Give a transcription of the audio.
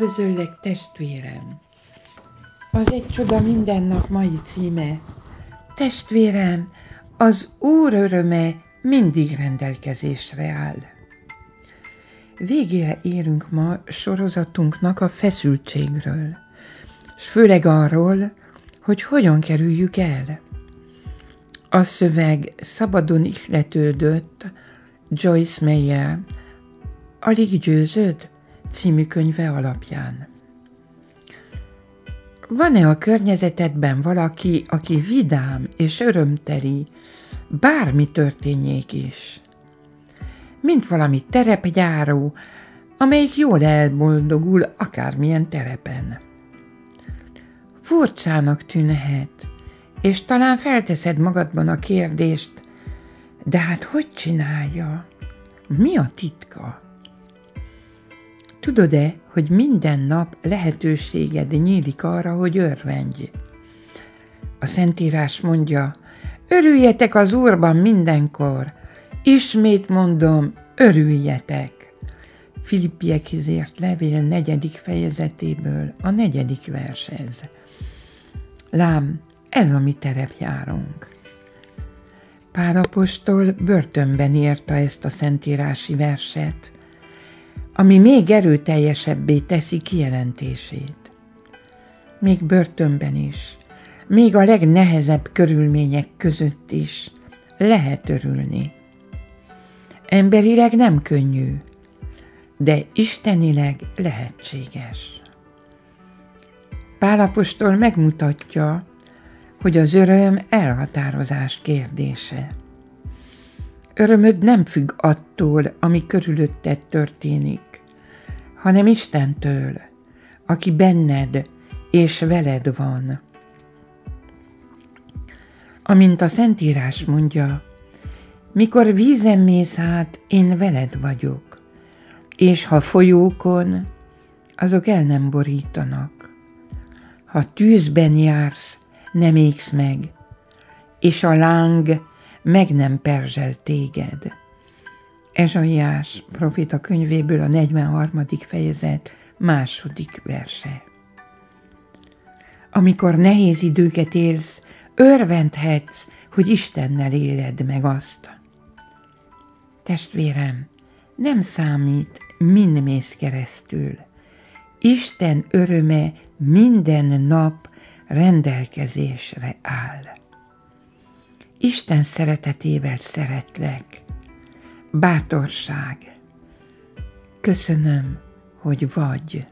Üdvözöllek, testvérem! Az egy csoda minden nap mai címe. Testvérem, az Úr öröme mindig rendelkezésre áll. Végére érünk ma sorozatunknak a feszültségről, és főleg arról, hogy hogyan kerüljük el. A szöveg szabadon ihletődött Joyce Meyer Alig győződ? Című könyve alapján. Van-e a környezetedben valaki, aki vidám és örömteli, bármi történjék is? Mint valami terepjáró, amelyik jól elboldogul akármilyen terepen. Furcsának tűnhet, és talán felteszed magadban a kérdést, de hát hogy csinálja? Mi a titka? Tudod-e, hogy minden nap lehetőséged nyílik arra, hogy örvendj? A Szentírás mondja, örüljetek az Úrban mindenkor, ismét mondom, örüljetek. Filippiekhez ért levél negyedik fejezetéből a negyedik vershez. Lám, ez a mi terepjárunk. Pálapostól börtönben írta ezt a szentírási verset, ami még erőteljesebbé teszi kijelentését. Még börtönben is, még a legnehezebb körülmények között is lehet örülni. Emberileg nem könnyű, de istenileg lehetséges. Pálapostól megmutatja, hogy az öröm elhatározás kérdése. Örömöd nem függ attól, ami körülötted történik, hanem Istentől, aki benned és veled van. Amint a Szentírás mondja, mikor vízen mész át, én veled vagyok, és ha folyókon, azok el nem borítanak. Ha tűzben jársz, nem égsz meg, és a láng meg nem perzsel téged. Ezsaiás profita könyvéből a 43. fejezet második verse. Amikor nehéz időket élsz, örvendhetsz, hogy Istennel éled meg azt. Testvérem, nem számít, min mész keresztül. Isten öröme minden nap rendelkezésre áll. Isten szeretetével szeretlek bátorság. Köszönöm, hogy vagy.